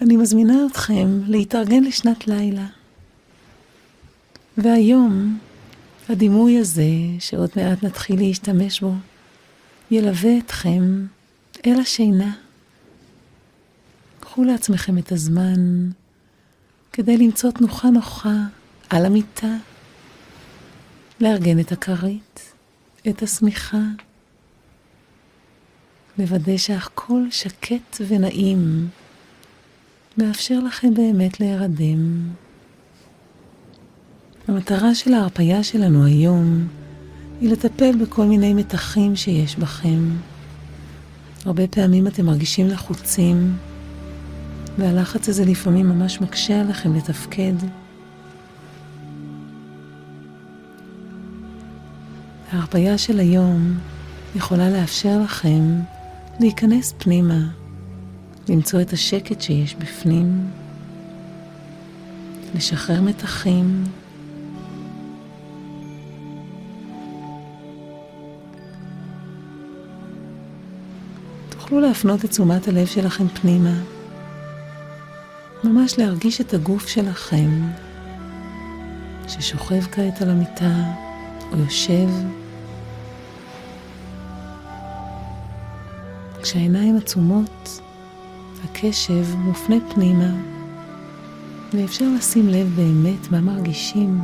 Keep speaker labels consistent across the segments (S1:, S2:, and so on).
S1: אני מזמינה אתכם להתארגן לשנת לילה. והיום, הדימוי הזה, שעוד מעט נתחיל להשתמש בו, ילווה אתכם אל השינה. קחו לעצמכם את הזמן כדי למצוא תנוחה נוחה על המיטה, לארגן את הכרית, את השמיכה, לוודא שהכל שקט ונעים, מאפשר לכם באמת להירדם. המטרה של ההרפאיה שלנו היום היא לטפל בכל מיני מתחים שיש בכם. הרבה פעמים אתם מרגישים לחוצים, והלחץ הזה לפעמים ממש מקשה עליכם לתפקד. ההרפאיה של היום יכולה לאפשר לכם להיכנס פנימה, למצוא את השקט שיש בפנים, לשחרר מתחים, תוכלו להפנות את תשומת הלב שלכם פנימה, ממש להרגיש את הגוף שלכם, ששוכב כעת על המיטה או יושב. כשהעיניים עצומות, הקשב מופנה פנימה, ואפשר לשים לב באמת מה מרגישים.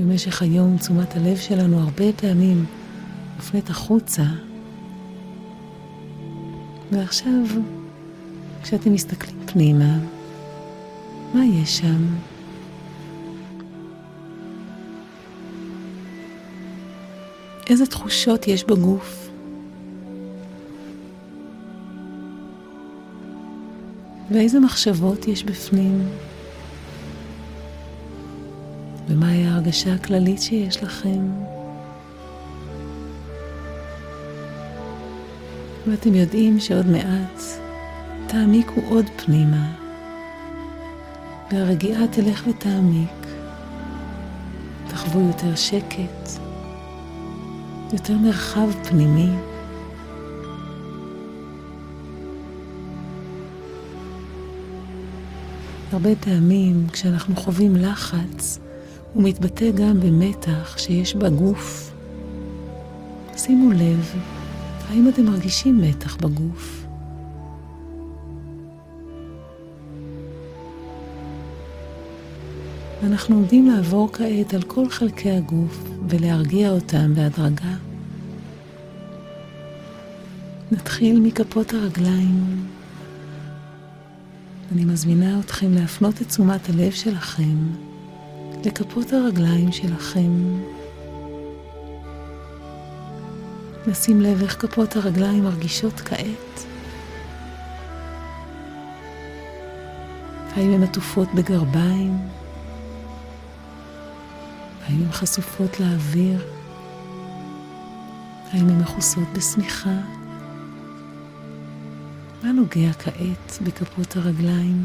S1: במשך היום תשומת הלב שלנו הרבה פעמים מופנית החוצה. ועכשיו, כשאתם מסתכלים פנימה, מה יש שם? איזה תחושות יש בגוף? ואיזה מחשבות יש בפנים? ומהי ההרגשה הכללית שיש לכם? ואתם יודעים שעוד מעט תעמיקו עוד פנימה, והרגיעה תלך ותעמיק. תחוו יותר שקט, יותר מרחב פנימי. הרבה פעמים כשאנחנו חווים לחץ, הוא מתבטא גם במתח שיש בגוף. שימו לב האם אתם מרגישים מתח בגוף? אנחנו עומדים לעבור כעת על כל חלקי הגוף ולהרגיע אותם בהדרגה. נתחיל מכפות הרגליים. אני מזמינה אתכם להפנות את תשומת הלב שלכם לכפות הרגליים שלכם. נשים לב איך כפות הרגליים מרגישות כעת. האם הן עטופות בגרביים? האם הן חשופות לאוויר? האם הן מכוסות בשמיכה? מה נוגע כעת בכפות הרגליים?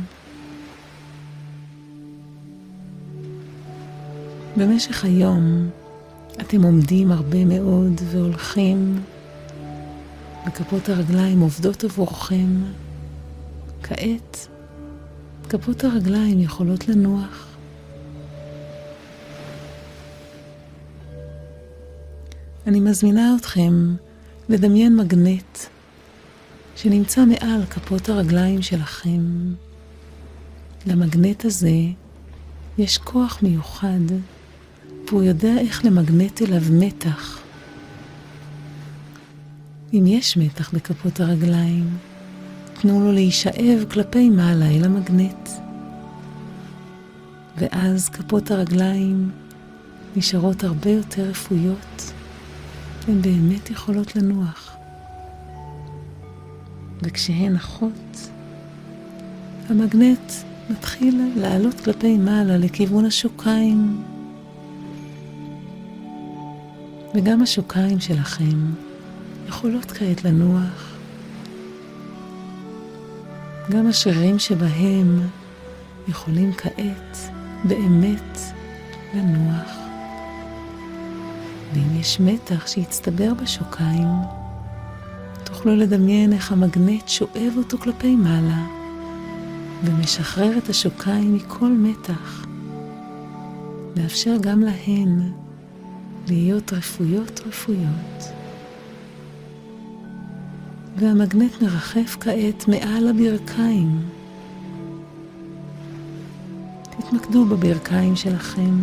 S1: במשך היום אתם עומדים הרבה מאוד והולכים, וכפות הרגליים עובדות עבורכם. כעת, כפות הרגליים יכולות לנוח. אני מזמינה אתכם לדמיין מגנט שנמצא מעל כפות הרגליים שלכם. למגנט הזה יש כוח מיוחד והוא יודע איך למגנט אליו מתח. אם יש מתח בכפות הרגליים, תנו לו להישאב כלפי מעלה אל המגנט. ואז כפות הרגליים נשארות הרבה יותר רפויות, הן באמת יכולות לנוח. וכשהן נחות, המגנט מתחיל לעלות כלפי מעלה לכיוון השוקיים. וגם השוקיים שלכם יכולות כעת לנוח. גם השרירים שבהם יכולים כעת באמת לנוח. ואם יש מתח שהצטבר בשוקיים, תוכלו לדמיין איך המגנט שואב אותו כלפי מעלה ומשחרר את השוקיים מכל מתח. לאפשר גם להן להיות רפויות רפויות. והמגנט מרחף כעת מעל הברכיים. תתמקדו בברכיים שלכם.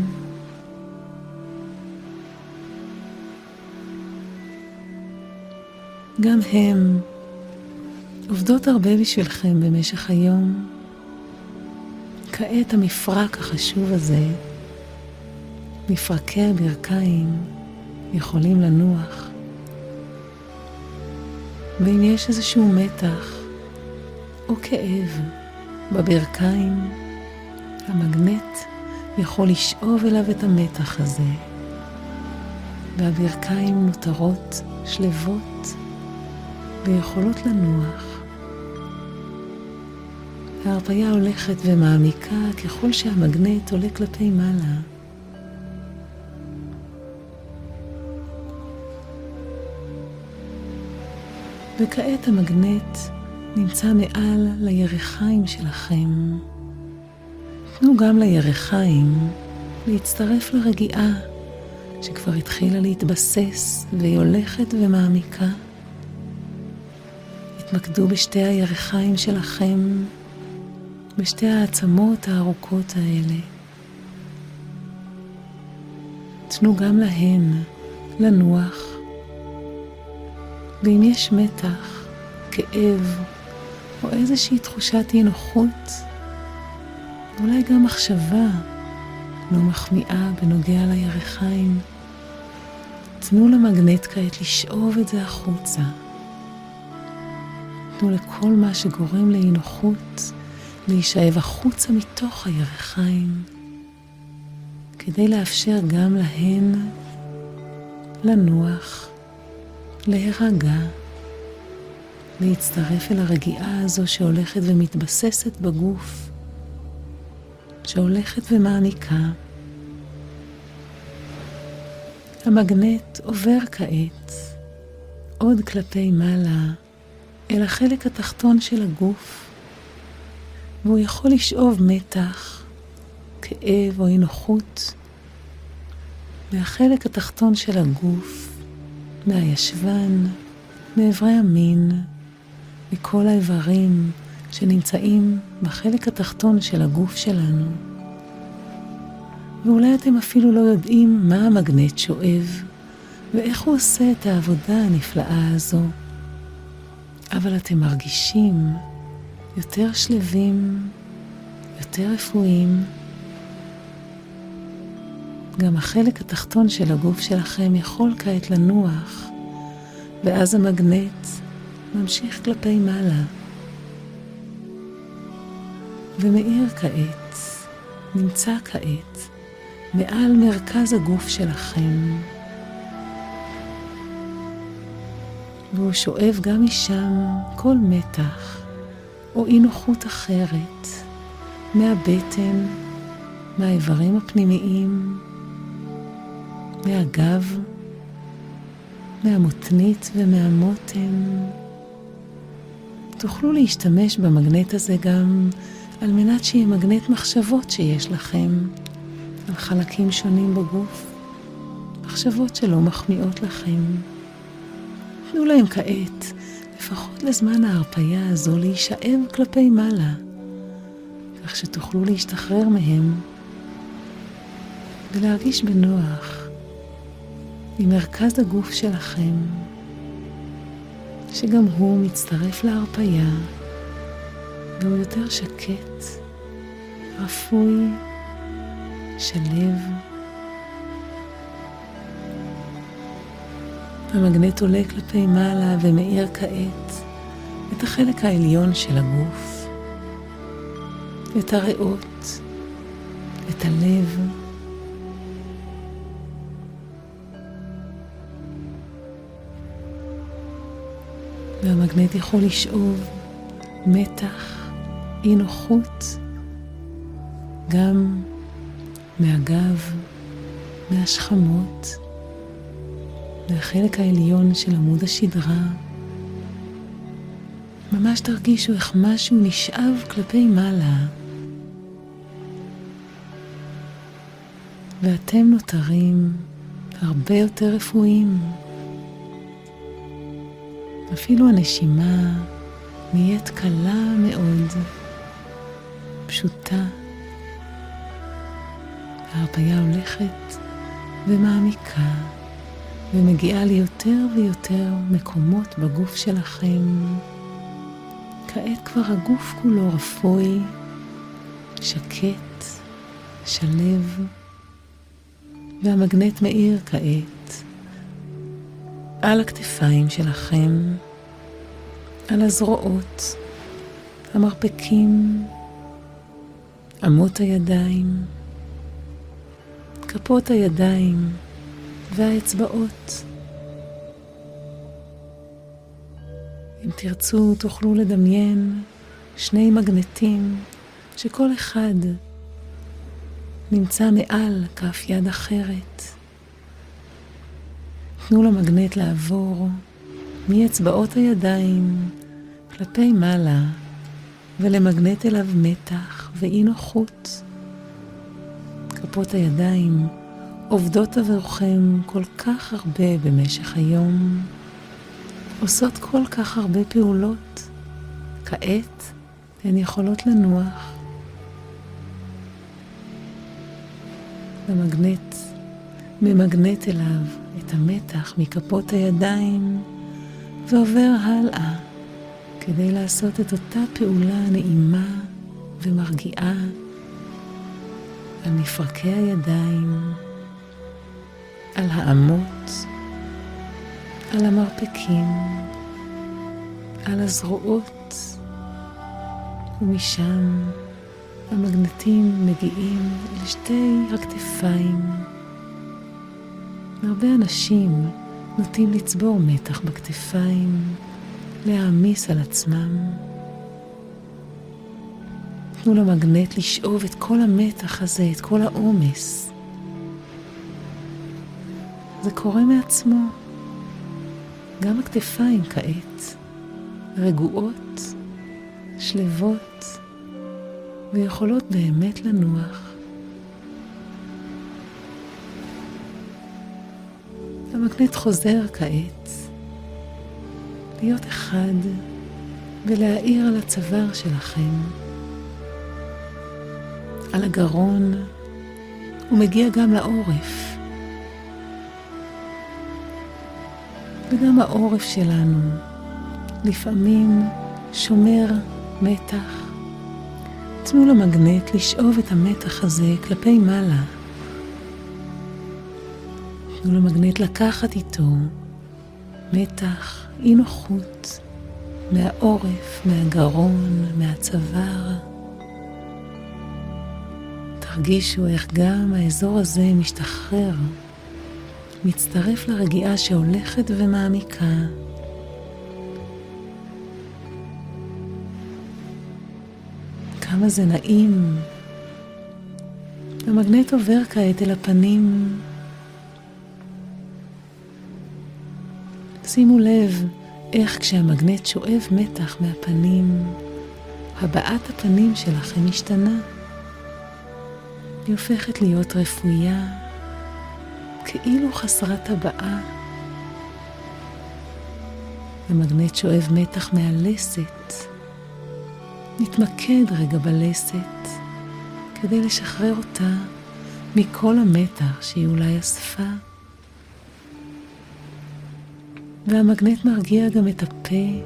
S1: גם הם עובדות הרבה בשבילכם במשך היום. כעת המפרק החשוב הזה, מפרקי הברכיים, יכולים לנוח. ואם יש איזשהו מתח או כאב בברכיים, המגנט יכול לשאוב אליו את המתח הזה, והברכיים נותרות שלוות ויכולות לנוח. ההרפאיה הולכת ומעמיקה ככל שהמגנט עולה כלפי מעלה. וכעת המגנט נמצא מעל לירכיים שלכם. תנו גם לירכיים להצטרף לרגיעה שכבר התחילה להתבסס והיא הולכת ומעמיקה. התמקדו בשתי הירכיים שלכם, בשתי העצמות הארוכות האלה. תנו גם להן לנוח, ואם יש מתח, כאב או איזושהי תחושת אי נוחות, אולי גם מחשבה לא מחמיאה בנוגע לירכיים, תנו למגנט כעת לשאוב את זה החוצה. תנו לכל מה שגורם לאי נוחות להישאב החוצה מתוך הירכיים, כדי לאפשר גם להן לנוח, להירגע, להצטרף אל הרגיעה הזו שהולכת ומתבססת בגוף, שהולכת ומעניקה. המגנט עובר כעת עוד כלפי מעלה אל החלק התחתון של הגוף, והוא יכול לשאוב מתח, כאב או אי נוחות מהחלק התחתון של הגוף, מהישבן, מאיברי המין, מכל האיברים שנמצאים בחלק התחתון של הגוף שלנו. ואולי אתם אפילו לא יודעים מה המגנט שואב ואיך הוא עושה את העבודה הנפלאה הזו. אבל אתם מרגישים יותר שלווים, יותר רפואיים. גם החלק התחתון של הגוף שלכם יכול כעת לנוח, ואז המגנט ממשיך כלפי מעלה. ומאיר כעת, נמצא כעת, מעל מרכז הגוף שלכם. והוא שואב גם משם כל מתח או אי נוחות אחרת מהבטן, מהאיברים הפנימיים, מהגב, מהמותנית ומהמותן. תוכלו להשתמש במגנט הזה גם על מנת שיהיה מגנט מחשבות שיש לכם על חלקים שונים בגוף, מחשבות שלא מחמיאות לכם. תנו להם כעת, לפחות לזמן ההרפייה הזו, להישאב כלפי מעלה, כך שתוכלו להשתחרר מהם ולהרגיש בנוח עם מרכז הגוף שלכם, שגם הוא מצטרף להרפייה והוא יותר שקט, רפוי, שלב. המגנט עולה כלפי מעלה ומאיר כעת את החלק העליון של הגוף, את הריאות, את הלב. והמגנט יכול לשאוב מתח, אי נוחות, גם מהגב, מהשכמות. מהחלק העליון של עמוד השדרה, ממש תרגישו איך משהו נשאב כלפי מעלה, ואתם נותרים הרבה יותר רפואיים. אפילו הנשימה נהיית קלה מאוד, פשוטה. ההרפאיה הולכת ומעמיקה ומגיעה ליותר ויותר מקומות בגוף שלכם. כעת כבר הגוף כולו רפוי, שקט, שלב, והמגנט מאיר כעת על הכתפיים שלכם, על הזרועות, המרפקים, אמות הידיים, כפות הידיים והאצבעות. אם תרצו, תוכלו לדמיין שני מגנטים שכל אחד נמצא מעל כף יד אחרת. תנו למגנט לעבור מאצבעות הידיים כלפי מעלה ולמגנט אליו מתח ואי נוחות. כפות הידיים עובדות עבורכם כל כך הרבה במשך היום, עושות כל כך הרבה פעולות. כעת הן יכולות לנוח. המגנט ממגנט אליו את המתח מכפות הידיים ועובר הלאה כדי לעשות את אותה פעולה נעימה ומרגיעה על מפרקי הידיים, על האמות, על המרפקים, על הזרועות, ומשם המגנטים מגיעים אל שתי הכתפיים. הרבה אנשים נוטים לצבור מתח בכתפיים, להעמיס על עצמם. תנו למגנט לשאוב את כל המתח הזה, את כל העומס. זה קורה מעצמו. גם הכתפיים כעת רגועות, שלוות, ויכולות באמת לנוח. המגנט חוזר כעת להיות אחד ולהאיר על הצוואר שלכם, על הגרון, ומגיע גם לעורף. וגם העורף שלנו לפעמים שומר מתח. תנו למגנט לשאוב את המתח הזה כלפי מעלה. תנו למגנט לקחת איתו מתח, אי נוחות, מהעורף, מהגרון, מהצוואר. תרגישו איך גם האזור הזה משתחרר, מצטרף לרגיעה שהולכת ומעמיקה. כמה זה נעים. המגנט עובר כעת אל הפנים. שימו לב איך כשהמגנט שואב מתח מהפנים, הבעת הפנים שלכם משתנה. היא הופכת להיות רפויה, כאילו חסרת הבעה. המגנט שואב מתח מהלסת. נתמקד רגע בלסת כדי לשחרר אותה מכל המתח שהיא אולי אספה. והמגנט מרגיע גם את הפה,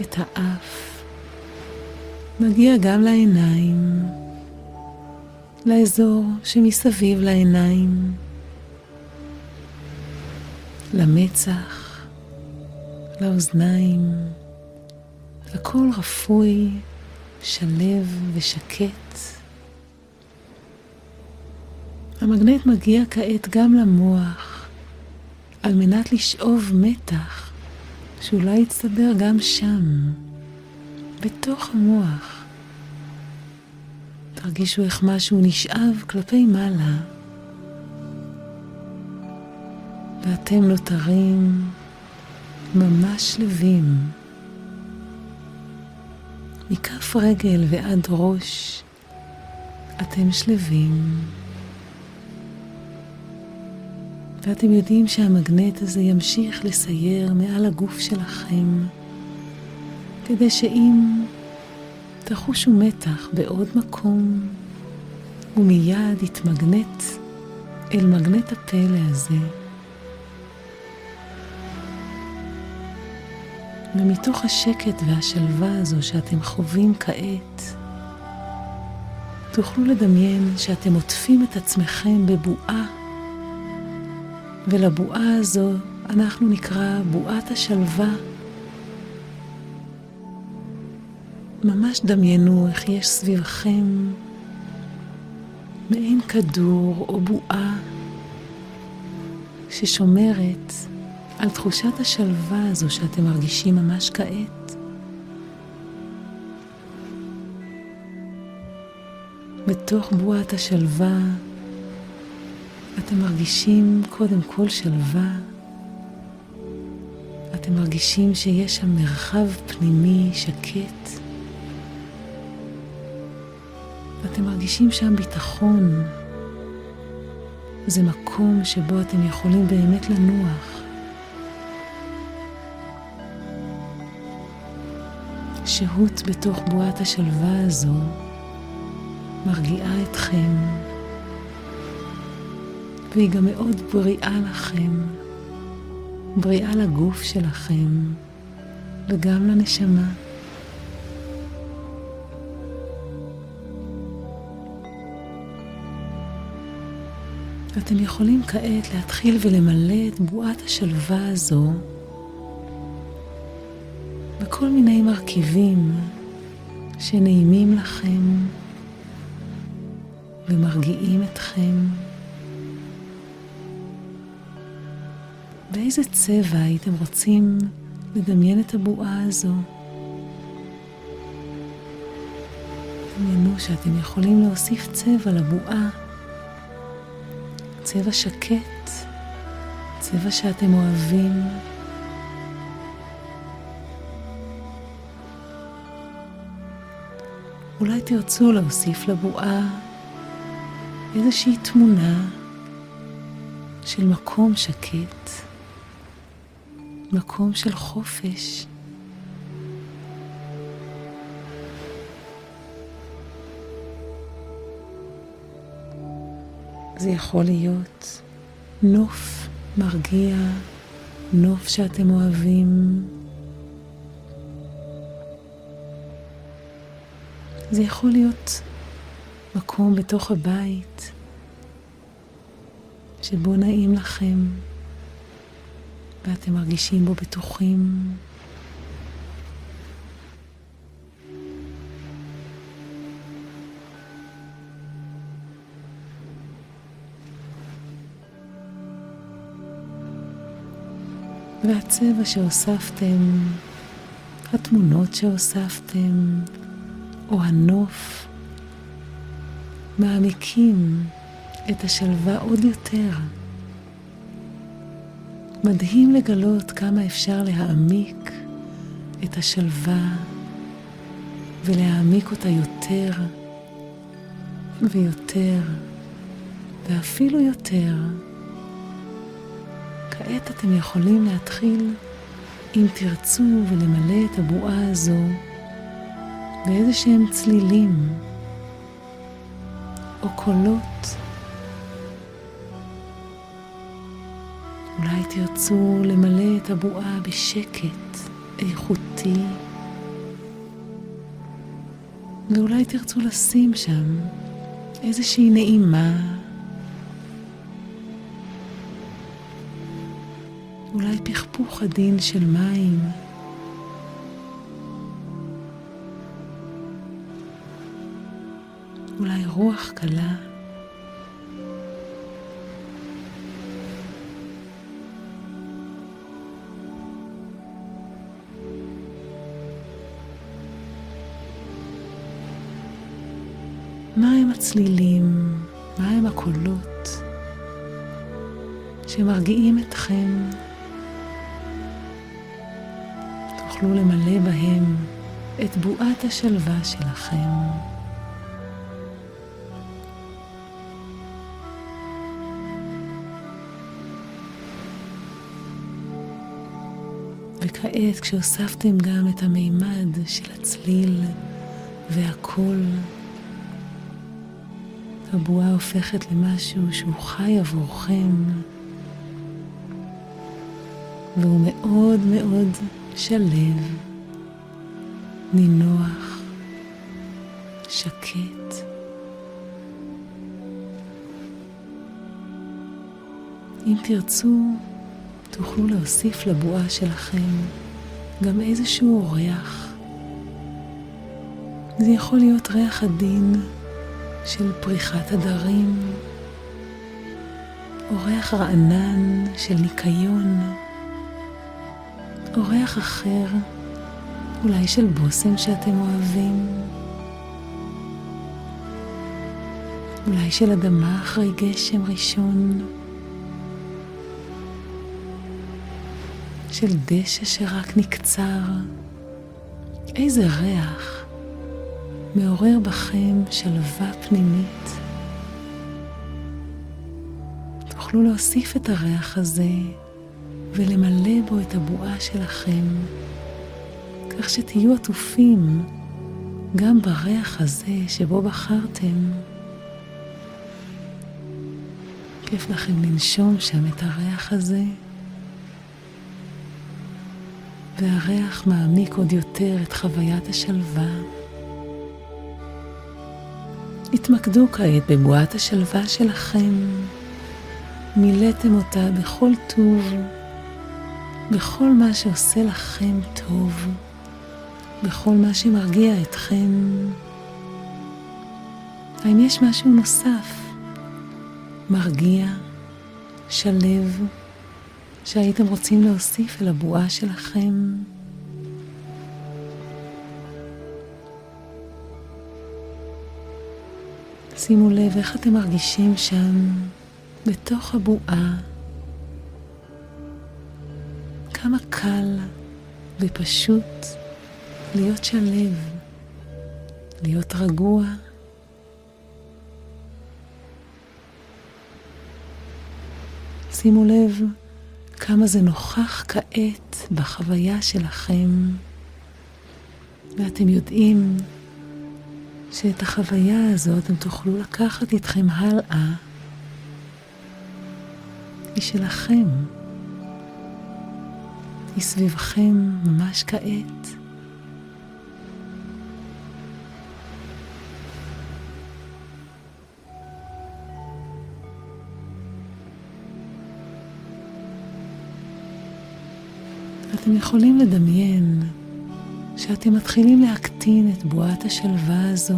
S1: את האף, מגיע גם לעיניים, לאזור שמסביב לעיניים, למצח, לאוזניים, הכל רפוי, שלב ושקט. המגנט מגיע כעת גם למוח, על מנת לשאוב מתח שאולי יצטבר גם שם, בתוך המוח. תרגישו איך משהו נשאב כלפי מעלה, ואתם נותרים ממש שלווים. מכף רגל ועד ראש אתם שלווים. ואתם יודעים שהמגנט הזה ימשיך לסייר מעל הגוף שלכם, כדי שאם תחושו מתח בעוד מקום, הוא מיד יתמגנט אל מגנט הפלא הזה. ומתוך השקט והשלווה הזו שאתם חווים כעת, תוכלו לדמיין שאתם עוטפים את עצמכם בבועה, ולבועה הזו אנחנו נקרא בועת השלווה. ממש דמיינו איך יש סביבכם מעין כדור או בועה ששומרת על תחושת השלווה הזו שאתם מרגישים ממש כעת. בתוך בועת השלווה אתם מרגישים קודם כל שלווה. אתם מרגישים שיש שם מרחב פנימי שקט. אתם מרגישים שם ביטחון. זה מקום שבו אתם יכולים באמת לנוח. שהות בתוך בועת השלווה הזו מרגיעה אתכם, והיא גם מאוד בריאה לכם, בריאה לגוף שלכם וגם לנשמה. ואתם יכולים כעת להתחיל ולמלא את בועת השלווה הזו בכל מיני מרכיבים שנעימים לכם ומרגיעים אתכם. באיזה צבע הייתם רוצים לדמיין את הבועה הזו? דמיינו שאתם יכולים להוסיף צבע לבועה, צבע שקט, צבע שאתם אוהבים. אולי תרצו להוסיף לבועה איזושהי תמונה של מקום שקט, מקום של חופש. זה יכול להיות נוף מרגיע, נוף שאתם אוהבים, זה יכול להיות מקום בתוך הבית שבו נעים לכם ואתם מרגישים בו בטוחים. והצבע שהוספתם, התמונות שהוספתם, או הנוף מעמיקים את השלווה עוד יותר. מדהים לגלות כמה אפשר להעמיק את השלווה ולהעמיק אותה יותר ויותר ואפילו יותר. כעת אתם יכולים להתחיל, אם תרצו, ולמלא את הבועה הזו באיזה שהם צלילים או קולות. אולי תרצו למלא את הבועה בשקט איכותי, ואולי תרצו לשים שם איזושהי נעימה, אולי פכפוך עדין של מים. רוח קלה. מהם הצלילים, מהם הקולות שמרגיעים אתכם. תוכלו למלא בהם את בועת השלווה שלכם. וכעת כשהוספתם גם את המימד של הצליל והקול, הבועה הופכת למשהו שהוא חי עבורכם, והוא מאוד מאוד שלב, נינוח, שקט. אם תרצו, תוכלו להוסיף לבועה שלכם גם איזשהו ריח. זה יכול להיות ריח עדין של פריחת הדרים, או ריח רענן של ניקיון, או ריח אחר, אולי של בושם שאתם אוהבים, אולי של אדמה אחרי גשם ראשון. של דשא שרק נקצר. איזה ריח מעורר בכם שלווה פנימית. תוכלו להוסיף את הריח הזה ולמלא בו את הבועה שלכם, כך שתהיו עטופים גם בריח הזה שבו בחרתם. כיף לכם לנשום שם את הריח הזה. והריח מעמיק עוד יותר את חוויית השלווה. התמקדו כעת בבועת השלווה שלכם. מילאתם אותה בכל טוב, בכל מה שעושה לכם טוב, בכל מה שמרגיע אתכם. האם יש משהו נוסף, מרגיע, שלב, שהייתם רוצים להוסיף אל הבועה שלכם. שימו לב איך אתם מרגישים שם, בתוך הבועה. כמה קל ופשוט להיות שלב, להיות רגוע. שימו לב כמה זה נוכח כעת בחוויה שלכם, ואתם יודעים שאת החוויה הזו אתם תוכלו לקחת איתכם הלאה. היא שלכם. היא סביבכם ממש כעת. אתם יכולים לדמיין שאתם מתחילים להקטין את בועת השלווה הזו,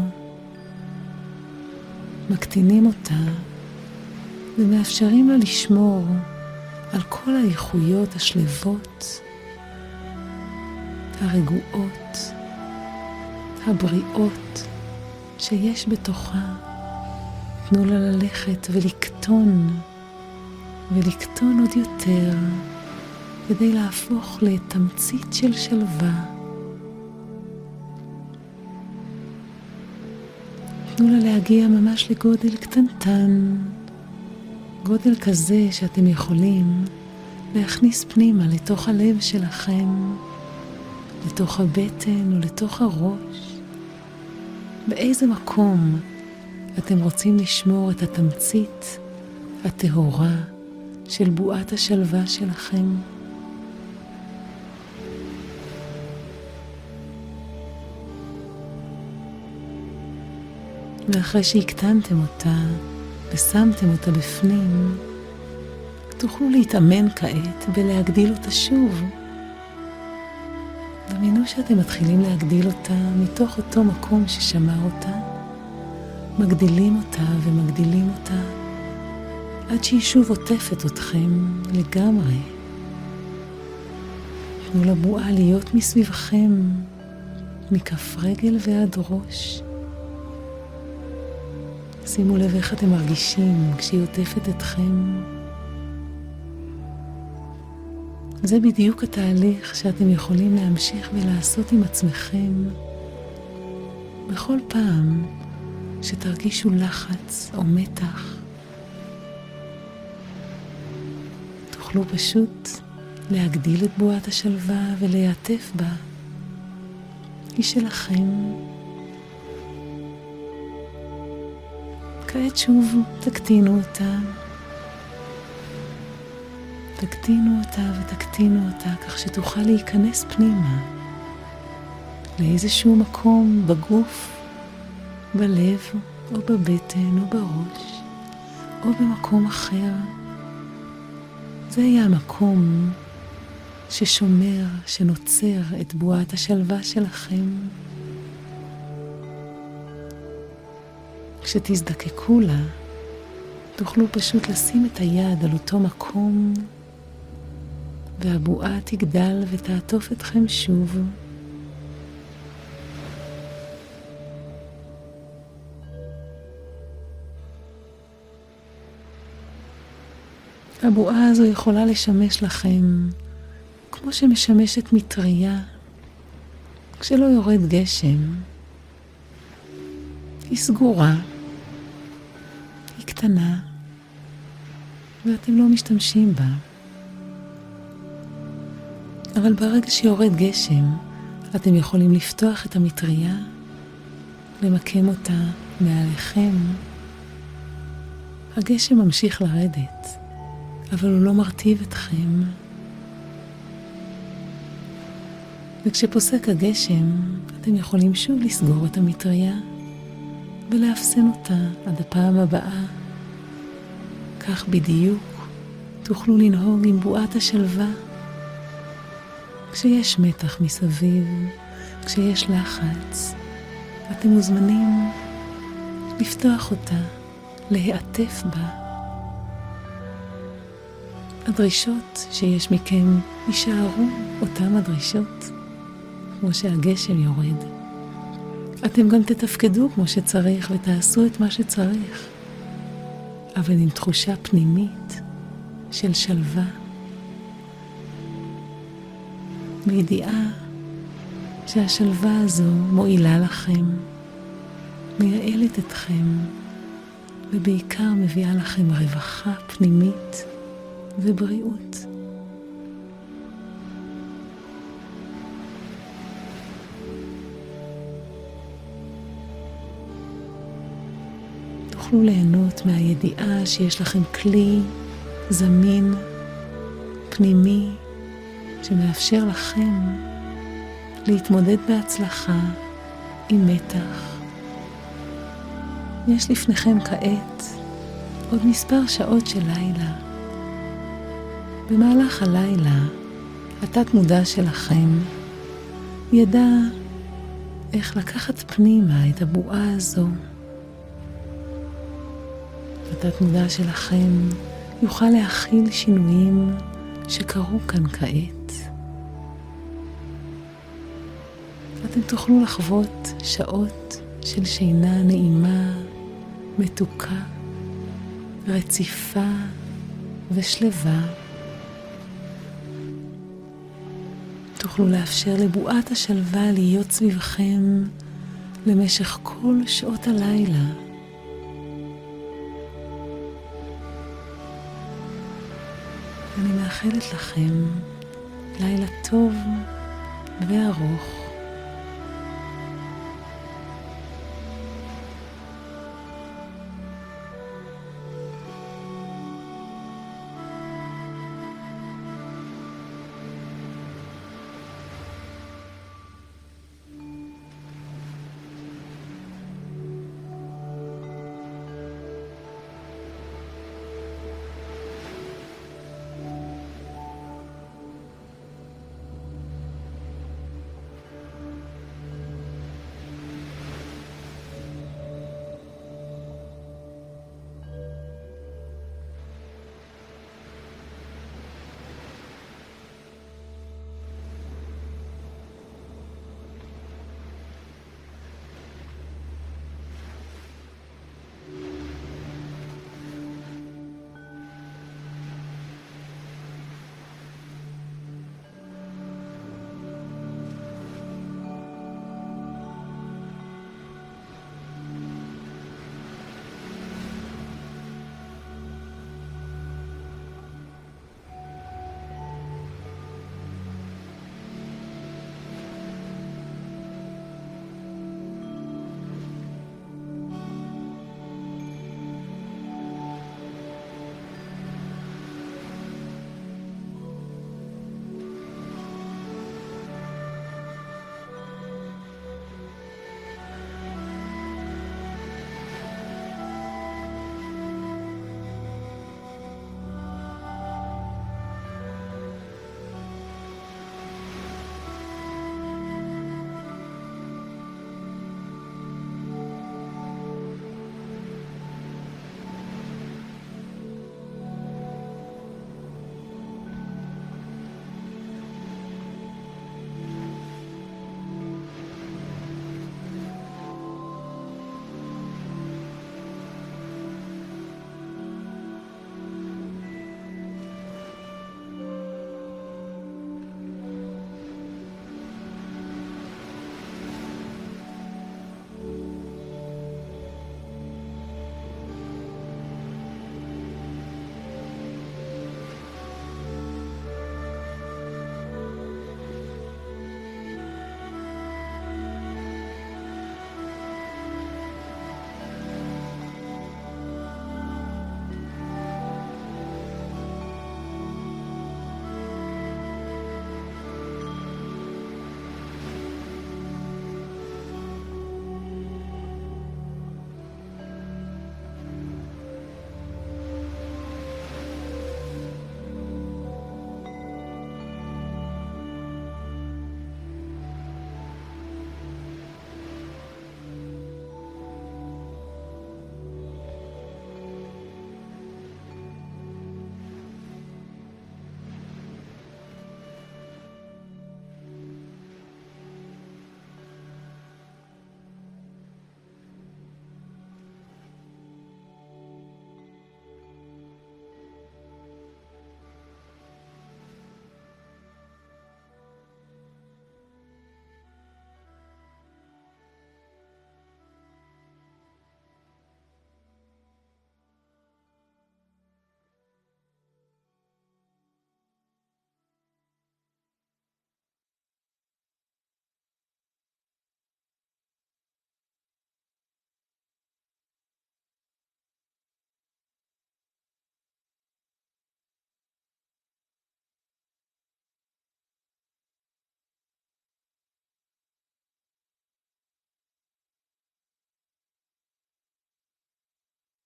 S1: מקטינים אותה ומאפשרים לה לשמור על כל האיכויות השלבות, הרגועות, הבריאות שיש בתוכה. תנו לה ללכת ולקטון, ולקטון עוד יותר. כדי להפוך לתמצית של שלווה. תנו לה להגיע ממש לגודל קטנטן, גודל כזה שאתם יכולים להכניס פנימה לתוך הלב שלכם, לתוך הבטן או לתוך הראש. באיזה מקום אתם רוצים לשמור את התמצית הטהורה של בועת השלווה שלכם? ואחרי שהקטנתם אותה ושמתם אותה בפנים, תוכלו להתאמן כעת ולהגדיל אותה שוב. דמיינו שאתם מתחילים להגדיל אותה מתוך אותו מקום ששמר אותה, מגדילים אותה ומגדילים אותה עד שהיא שוב עוטפת אתכם לגמרי. תנו לבועה להיות מסביבכם, מכף רגל ועד ראש. שימו לב איך אתם מרגישים כשהיא עוטפת אתכם. זה בדיוק התהליך שאתם יכולים להמשיך ולעשות עם עצמכם בכל פעם שתרגישו לחץ או מתח, תוכלו פשוט להגדיל את בועת השלווה ולהיעטף בה. היא שלכם. כעת שוב תקטינו אותה. תקטינו אותה ותקטינו אותה כך שתוכל להיכנס פנימה לאיזשהו מקום בגוף, בלב או בבטן או בראש או במקום אחר. זה יהיה המקום ששומר, שנוצר את בועת השלווה שלכם. כשתזדקקו לה, תוכלו פשוט לשים את היד על אותו מקום, והבועה תגדל ותעטוף אתכם שוב. הבועה הזו יכולה לשמש לכם כמו שמשמשת מטריה כשלא יורד גשם. היא סגורה, קטנה, ואתם לא משתמשים בה. אבל ברגע שיורד גשם, אתם יכולים לפתוח את המטריה, למקם אותה מעליכם. הגשם ממשיך לרדת, אבל הוא לא מרטיב אתכם. וכשפוסק הגשם, אתם יכולים שוב לסגור את המטריה ולאפסן אותה עד הפעם הבאה. כך בדיוק תוכלו לנהוג עם בועת השלווה. כשיש מתח מסביב, כשיש לחץ, אתם מוזמנים לפתוח אותה, להיעטף בה. הדרישות שיש מכם יישארו אותם הדרישות. כמו שהגשם יורד. אתם גם תתפקדו כמו שצריך ותעשו את מה שצריך, אבל עם תחושה פנימית של שלווה, בידיעה שהשלווה הזו מועילה לכם, מייעלת אתכם, ובעיקר מביאה לכם רווחה פנימית ובריאות. תוכלו ליהנות מהידיעה שיש לכם כלי זמין, פנימי, שמאפשר לכם להתמודד בהצלחה עם מתח. יש לפניכם כעת עוד מספר שעות של לילה. במהלך הלילה, התת מודע שלכם ידע איך לקחת פנימה את הבועה הזו התת מודע שלכם יוכל להכיל שינויים שקרו כאן כעת. אתם תוכלו לחוות שעות של שינה נעימה, מתוקה, רציפה ושלווה. תוכלו לאפשר לבועת השלווה להיות סביבכם למשך כל שעות הלילה. מאחלת לכם לילה טוב וארוך.